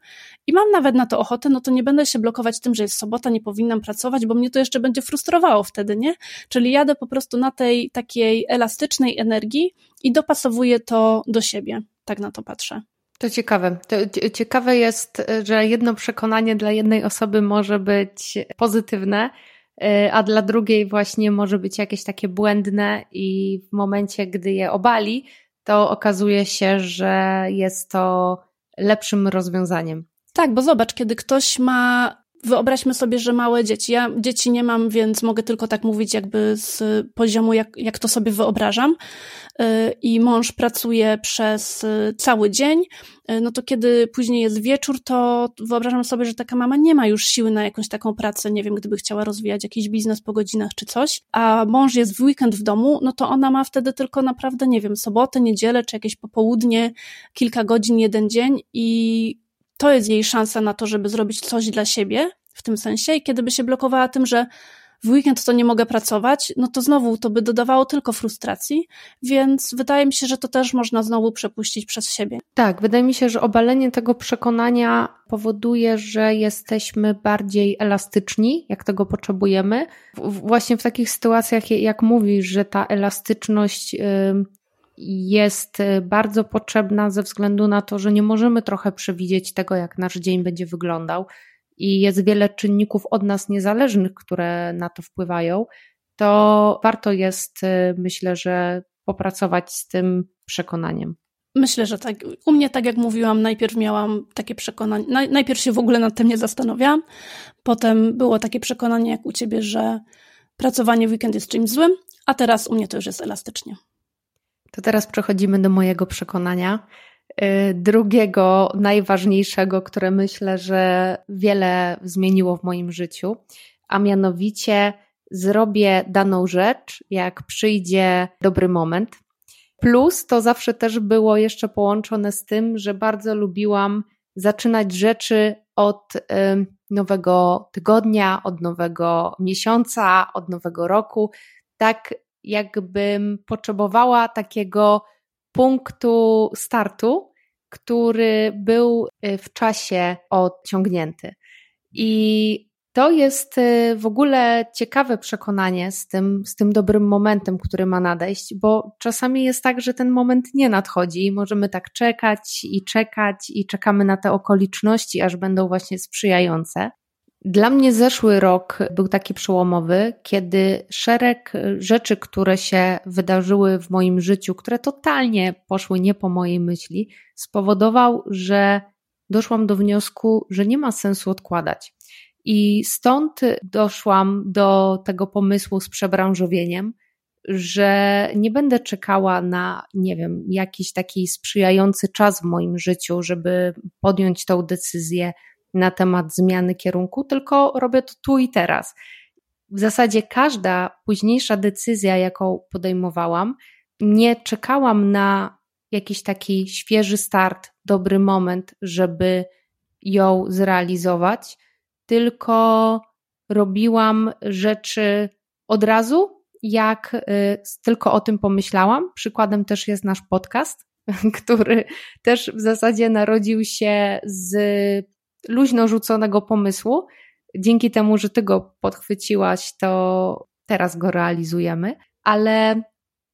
i mam nawet na to ochotę, no to nie będę się blokować tym, że jest sobota, nie powinnam pracować, bo mnie to jeszcze będzie frustrowało wtedy, nie? Czyli jadę po prostu na tej takiej elastycznej energii i dopasowuję to do siebie. Tak na to patrzę. To ciekawe. To ciekawe jest, że jedno przekonanie dla jednej osoby może być pozytywne, Y, a dla drugiej właśnie może być jakieś takie błędne i w momencie, gdy je obali, to okazuje się, że jest to lepszym rozwiązaniem. Tak, bo zobacz, kiedy ktoś ma wyobraźmy sobie, że małe dzieci. Ja dzieci nie mam, więc mogę tylko tak mówić, jakby z poziomu, jak, jak to sobie wyobrażam. Y, I mąż pracuje przez y, cały dzień. Y, no to kiedy później jest wieczór, to wyobrażam sobie, że taka mama nie ma już siły na jakąś taką pracę. Nie wiem, gdyby chciała rozwijać jakiś biznes po godzinach czy coś. A mąż jest w weekend w domu, no to ona ma wtedy tylko naprawdę, nie wiem, sobotę, niedzielę czy jakieś popołudnie, kilka godzin, jeden dzień i to jest jej szansa na to, żeby zrobić coś dla siebie w tym sensie. I kiedy by się blokowała tym, że w weekend to nie mogę pracować, no to znowu to by dodawało tylko frustracji, więc wydaje mi się, że to też można znowu przepuścić przez siebie. Tak, wydaje mi się, że obalenie tego przekonania powoduje, że jesteśmy bardziej elastyczni, jak tego potrzebujemy. Właśnie w takich sytuacjach, jak mówisz, że ta elastyczność jest y, bardzo potrzebna ze względu na to, że nie możemy trochę przewidzieć tego, jak nasz dzień będzie wyglądał i jest wiele czynników od nas niezależnych, które na to wpływają, to warto jest, y, myślę, że popracować z tym przekonaniem. Myślę, że tak. U mnie, tak jak mówiłam, najpierw miałam takie przekonanie, najpierw się w ogóle nad tym nie zastanawiałam, potem było takie przekonanie jak u ciebie, że pracowanie w weekend jest czymś złym, a teraz u mnie to już jest elastycznie. To teraz przechodzimy do mojego przekonania. Y, drugiego, najważniejszego, które myślę, że wiele zmieniło w moim życiu, a mianowicie zrobię daną rzecz, jak przyjdzie dobry moment. Plus to zawsze też było jeszcze połączone z tym, że bardzo lubiłam zaczynać rzeczy od nowego tygodnia, od nowego miesiąca, od nowego roku, tak jakbym potrzebowała takiego punktu startu, który był y, w czasie odciągnięty. I to jest y, w ogóle ciekawe przekonanie z tym, z tym dobrym momentem, który ma nadejść, bo czasami jest tak, że ten moment nie nadchodzi i możemy tak czekać i czekać i czekamy na te okoliczności, aż będą właśnie sprzyjające. Dla mnie zeszły rok był taki przełomowy, kiedy szereg rzeczy, które się wydarzyły w moim życiu, które totalnie poszły nie po mojej myśli, spowodował, że doszłam do wniosku, że nie ma sensu odkładać. I stąd doszłam do tego pomysłu z przebranżowieniem, że nie będę czekała na, nie wiem, jakiś taki sprzyjający czas w moim życiu, żeby podjąć tą decyzję na temat zmiany kierunku, tylko robię to tu i teraz. W zasadzie każda późniejsza decyzja, jaką podejmowałam, nie czekałam na jakiś taki świeży start, dobry moment, żeby ją zrealizować, tylko robiłam rzeczy od razu, jak y, tylko o tym pomyślałam. Przykładem też jest nasz podcast, który też w zasadzie narodził się z luźno rzuconego pomysłu. Dzięki temu, że ty go podchwyciłaś, to teraz go realizujemy, ale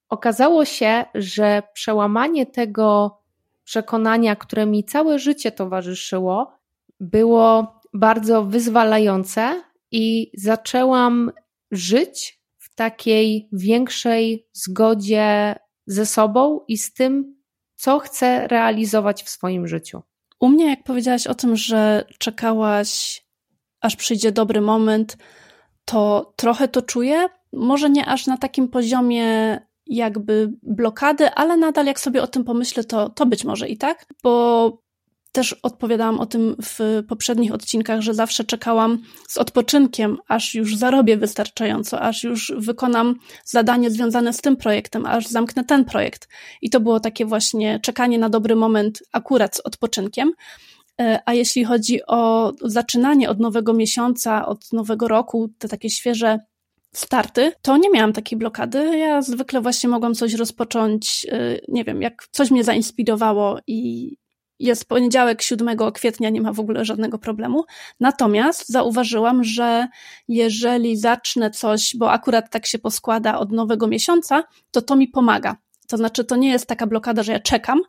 okazało się, że przełamanie tego przekonania, które mi całe życie towarzyszyło, było bardzo wyzwalające i zaczęłam żyć w takiej większej zgodzie ze sobą i z tym, co chcę realizować w swoim życiu. U mnie, jak powiedziałaś o tym, że czekałaś, aż przyjdzie dobry moment, to trochę to czuję. Może nie aż na takim poziomie jakby blokady, ale nadal jak sobie o tym pomyślę, to, to być może i tak, bo też odpowiadałam o tym w poprzednich odcinkach, że zawsze czekałam z odpoczynkiem, aż już zarobię wystarczająco, aż już wykonam zadanie związane z tym projektem, aż zamknę ten projekt. I to było takie właśnie czekanie na dobry moment akurat z odpoczynkiem. E, a jeśli chodzi o zaczynanie od nowego miesiąca, od nowego roku, te takie świeże starty, to nie miałam takiej blokady. Ja zwykle właśnie mogłam coś rozpocząć, e, nie wiem, jak coś mnie zainspirowało i jest poniedziałek 7 kwietnia, nie ma w ogóle żadnego problemu. Natomiast zauważyłam, że jeżeli zacznę coś, bo akurat tak się poskłada od nowego miesiąca, to to mi pomaga. To znaczy, to nie jest taka blokada, że ja czekam,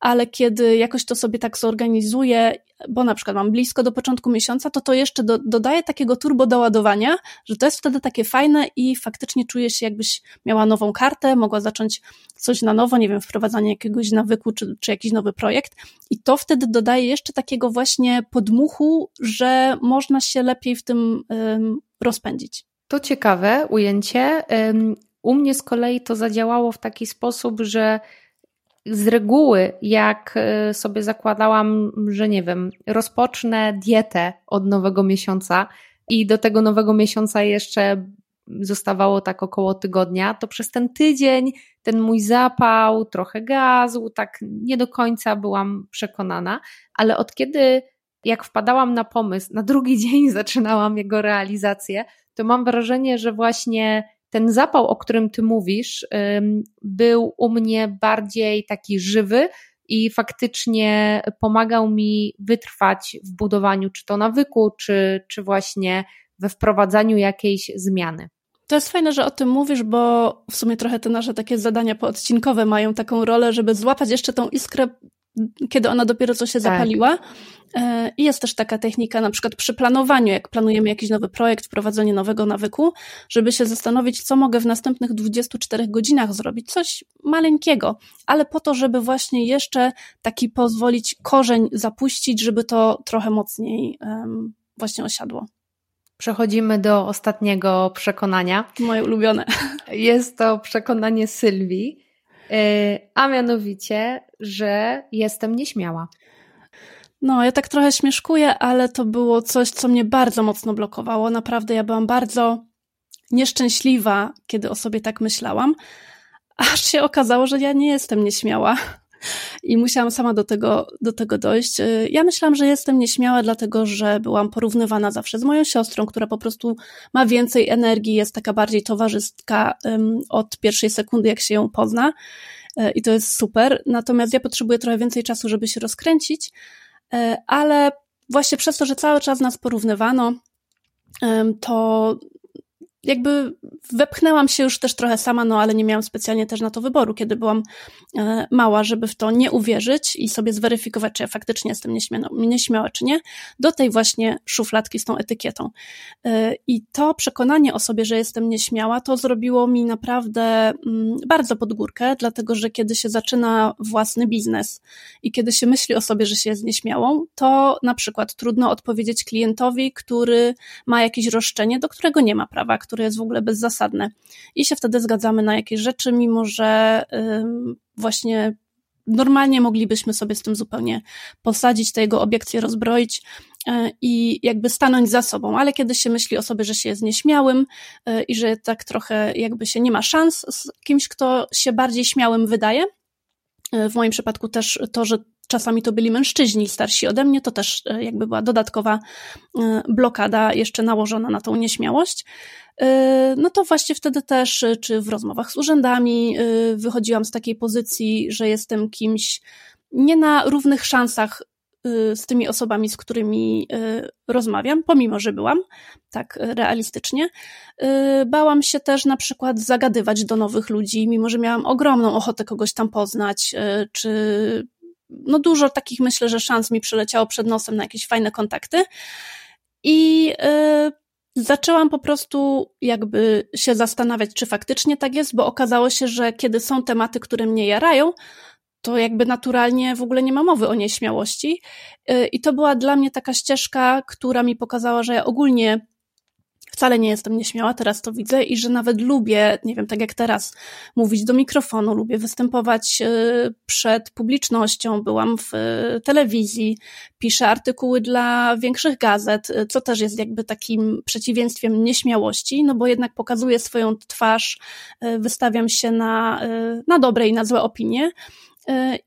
ale kiedy jakoś to sobie tak zorganizuję, bo na przykład mam blisko do początku miesiąca, to to jeszcze do, dodaję takiego turbo doładowania, że to jest wtedy takie fajne i faktycznie czuję się jakbyś miała nową kartę, mogła zacząć coś na nowo, nie wiem, wprowadzanie jakiegoś nawyku czy, czy jakiś nowy projekt i to wtedy dodaje jeszcze takiego właśnie podmuchu, że można się lepiej w tym um, rozpędzić. To ciekawe ujęcie. U mnie z kolei to zadziałało w taki sposób, że z reguły, jak e, sobie zakładałam, że nie wiem, rozpocznę dietę od nowego miesiąca i do tego nowego miesiąca jeszcze zostawało tak około tygodnia, to przez ten tydzień ten mój zapał trochę gazł, tak nie do końca byłam przekonana, ale od kiedy jak wpadałam na pomysł, na drugi dzień zaczynałam jego realizację, to mam wrażenie, że właśnie ten zapał, o którym ty mówisz, był u mnie bardziej taki żywy i faktycznie pomagał mi wytrwać w budowaniu czy to nawyku, czy, czy właśnie we wprowadzaniu jakiejś zmiany. To jest fajne, że o tym mówisz, bo w sumie trochę te nasze takie zadania poodcinkowe mają taką rolę, żeby złapać jeszcze tą iskrę kiedy ona dopiero co się tak. zapaliła. E, I jest też taka technika, na przykład przy planowaniu, jak planujemy jakiś nowy projekt, wprowadzenie nowego nawyku, żeby się zastanowić, co mogę w następnych 24 godzinach zrobić. Coś maleńkiego, ale po to, żeby właśnie jeszcze taki pozwolić korzeń zapuścić, żeby to trochę mocniej właśnie osiadło. Przechodzimy do ostatniego przekonania. Moje ulubione. Jest to przekonanie Sylwii, a mianowicie, że jestem nieśmiała. No, ja tak trochę śmieszkuję, ale to było coś, co mnie bardzo mocno blokowało. Naprawdę, ja byłam bardzo nieszczęśliwa, kiedy o sobie tak myślałam, aż się okazało, że ja nie jestem nieśmiała. I musiałam sama do tego, do tego dojść. Ja myślałam, że jestem nieśmiała, dlatego że byłam porównywana zawsze z moją siostrą, która po prostu ma więcej energii, jest taka bardziej towarzystka um, od pierwszej sekundy, jak się ją pozna. E, I to jest super. Natomiast ja potrzebuję trochę więcej czasu, żeby się rozkręcić. E, ale właśnie przez to, że cały czas nas porównywano, to jakby wepchnęłam się już też trochę sama, no ale nie miałam specjalnie też na to wyboru, kiedy byłam e, mała, żeby w to nie uwierzyć i sobie zweryfikować, czy ja faktycznie jestem nieśmiała, czy nie, do tej właśnie szufladki z tą etykietą. E, I to przekonanie o sobie, że jestem nieśmiała, to zrobiło mi naprawdę mm, bardzo pod górkę, dlatego że kiedy się zaczyna własny biznes i kiedy się myśli o sobie, że się jest nieśmiałą, to na przykład trudno odpowiedzieć klientowi, który ma jakieś roszczenie, do którego nie ma prawa, które jest w ogóle bezzasadne. I się wtedy zgadzamy na jakieś rzeczy, mimo że właśnie normalnie moglibyśmy sobie z tym zupełnie posadzić, te jego obiekcje rozbroić e, i jakby stanąć za sobą, ale kiedy się myśli o sobie, że się jest nieśmiałym e, i że tak trochę jakby się nie ma szans z kimś, kto się bardziej śmiałym wydaje, e, w moim przypadku też to, że czasami to byli mężczyźni starsi ode mnie, to też jakby była dodatkowa blokada jeszcze nałożona na tą nieśmiałość. Y, no to właśnie wtedy też, y, czy w rozmowach z urzędami y, wychodziłam z takiej pozycji, że jestem kimś nie na równych szansach z tymi osobami, z którymi rozmawiam, pomimo, że byłam tak realistycznie. Bałam się też na przykład zagadywać do nowych ludzi, mimo że miałam ogromną ochotę kogoś tam poznać, czy no dużo takich myślę, że szans mi przyleciało przed nosem na jakieś fajne kontakty. I zaczęłam po prostu jakby się zastanawiać, czy faktycznie tak jest, bo okazało się, że kiedy są tematy, które mnie jarają, to jakby naturalnie w ogóle nie ma mowy o nieśmiałości. Y, I to była dla mnie taka ścieżka, która mi pokazała, że ja ogólnie wcale nie jestem nieśmiała, teraz to widzę i że nawet lubię, nie wiem, tak jak teraz, mówić do mikrofonu, lubię występować y, przed publicznością, byłam w y, telewizji, piszę artykuły dla większych gazet, y, co też jest jakby takim przeciwieństwem nieśmiałości, no bo jednak pokazuję swoją twarz, wystawiam się na, na dobre i na złe opinie.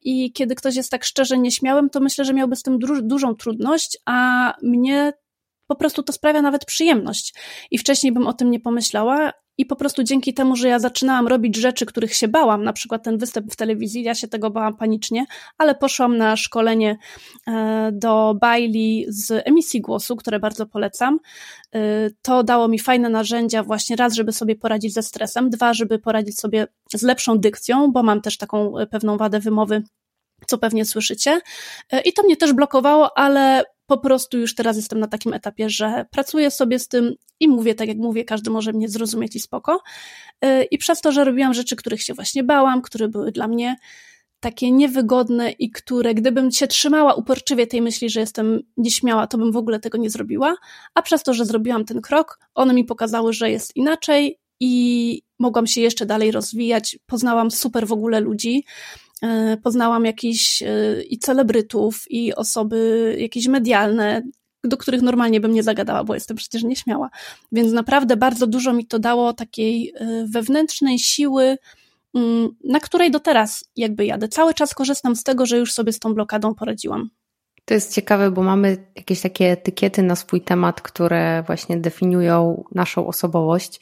I kiedy ktoś jest tak szczerze nieśmiałym, to myślę, że miałby z tym dużą trudność, a mnie po prostu to sprawia nawet przyjemność. I wcześniej bym o tym nie pomyślała. I po prostu dzięki temu, że ja zaczynałam robić rzeczy, których się bałam, na przykład ten występ w telewizji, ja się tego bałam panicznie, ale poszłam na szkolenie e, do Bailey z emisji głosu, które bardzo polecam. E, to dało mi fajne narzędzia, właśnie raz, żeby sobie poradzić ze stresem, dwa, żeby poradzić sobie z lepszą dykcją, bo mam też taką e, pewną wadę wymowy co pewnie słyszycie. I to mnie też blokowało, ale po prostu już teraz jestem na takim etapie, że pracuję sobie z tym i mówię tak jak mówię, każdy może mnie zrozumieć i spoko. Y, I przez to, że robiłam rzeczy, których się właśnie bałam, które były dla mnie takie niewygodne i które, gdybym się trzymała uporczywie tej myśli, że jestem nieśmiała, to bym w ogóle tego nie zrobiła, a przez to, że zrobiłam ten krok, one mi pokazały, że jest inaczej i mogłam się jeszcze dalej rozwijać. Poznałam super w ogóle ludzi, poznałam jakichś e, i celebrytów, i osoby jakieś medialne, do których normalnie bym nie zagadała, bo jestem przecież nieśmiała. Więc naprawdę bardzo dużo mi to dało takiej e, wewnętrznej siły, mm, na której do teraz jakby jadę. Cały czas korzystam z tego, że już sobie z tą blokadą poradziłam. To jest ciekawe, bo mamy jakieś takie etykiety na swój temat, które właśnie definiują naszą osobowość.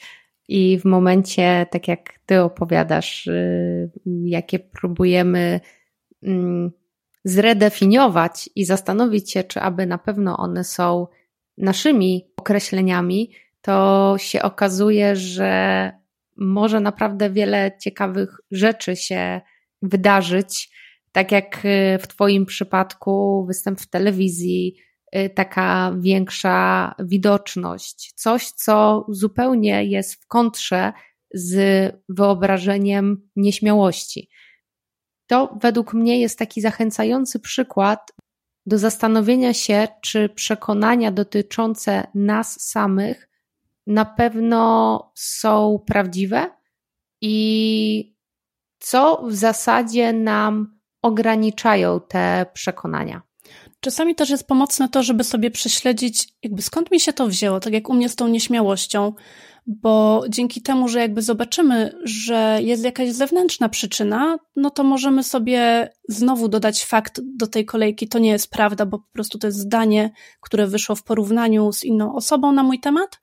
I w momencie, tak jak ty opowiadasz, y, jakie próbujemy mm, zredefiniować i zastanowić się, czy aby na pewno one są naszymi określeniami, to się okazuje, że może naprawdę wiele ciekawych rzeczy się wydarzyć, Tak jak y, w Twoim przypadku występ w telewizji, taka większa widoczność, coś, co zupełnie jest w kontrze z wyobrażeniem nieśmiałości. To według mnie jest taki zachęcający przykład do zastanowienia się, czy przekonania dotyczące nas samych na pewno są prawdziwe i co w zasadzie nam ograniczają te przekonania. Czasami też jest pomocne to, żeby sobie prześledzić, jakby skąd mi się to wzięło, tak jak u mnie z tą nieśmiałością, bo dzięki temu, że jakby zobaczymy, że jest jakaś zewnętrzna przyczyna, no to możemy sobie znowu dodać fakt do tej kolejki, to nie jest prawda, bo po prostu to jest zdanie, które wyszło w porównaniu z inną osobą na mój temat.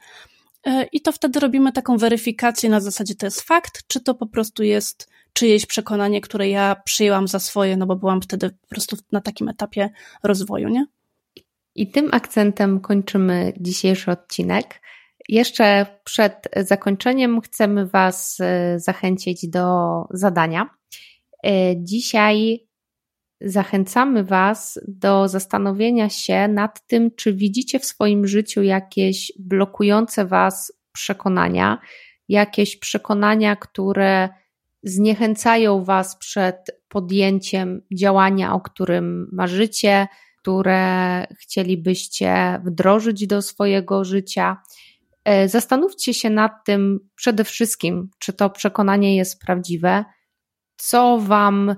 E, I to wtedy robimy taką weryfikację na zasadzie to jest fakt, czy to po prostu jest czyjeś przekonanie, które ja przyjęłam za swoje, no bo byłam wtedy po prostu na takim etapie rozwoju, nie? I tym akcentem kończymy dzisiejszy odcinek. Jeszcze przed zakończeniem chcemy Was e, zachęcić do zadania. E, dzisiaj zachęcamy Was do zastanowienia się nad tym, czy widzicie w swoim życiu jakieś blokujące Was przekonania, jakieś przekonania, które zniechęcają Was przed podjęciem działania, o którym marzycie, które chcielibyście wdrożyć do swojego życia. E, zastanówcie się nad tym przede wszystkim, czy to przekonanie jest prawdziwe, co Wam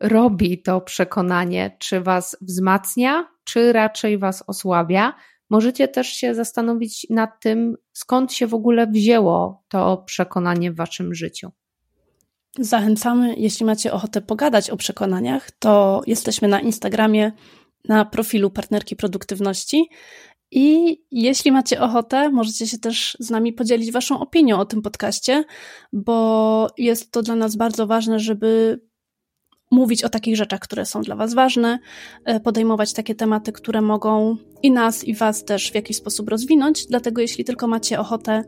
robi to przekonanie, czy Was wzmacnia, czy raczej Was osłabia. Możecie też się zastanowić nad tym, skąd się w ogóle wzięło to przekonanie w Waszym życiu. Zachęcamy, jeśli macie ochotę pogadać o przekonaniach, to jesteśmy na Instagramie na profilu partnerki produktywności. I jeśli macie ochotę, możecie się też z nami podzielić Waszą opinią o tym podcaście, bo jest to dla nas bardzo ważne, żeby mówić o takich rzeczach, które są dla Was ważne, e, podejmować takie tematy, które mogą i nas, i Was też w jakiś sposób rozwinąć. Dlatego, jeśli tylko macie ochotę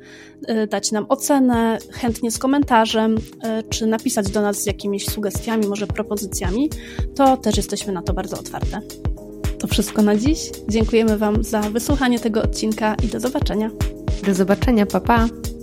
e, dać nam ocenę, chętnie z komentarzem, e, czy napisać do nas z jakimiś sugestiami, może propozycjami, to też jesteśmy na to bardzo otwarte. To wszystko na dziś. Dziękujemy Wam za wysłuchanie tego odcinka i do zobaczenia. Do zobaczenia, papa. Pa.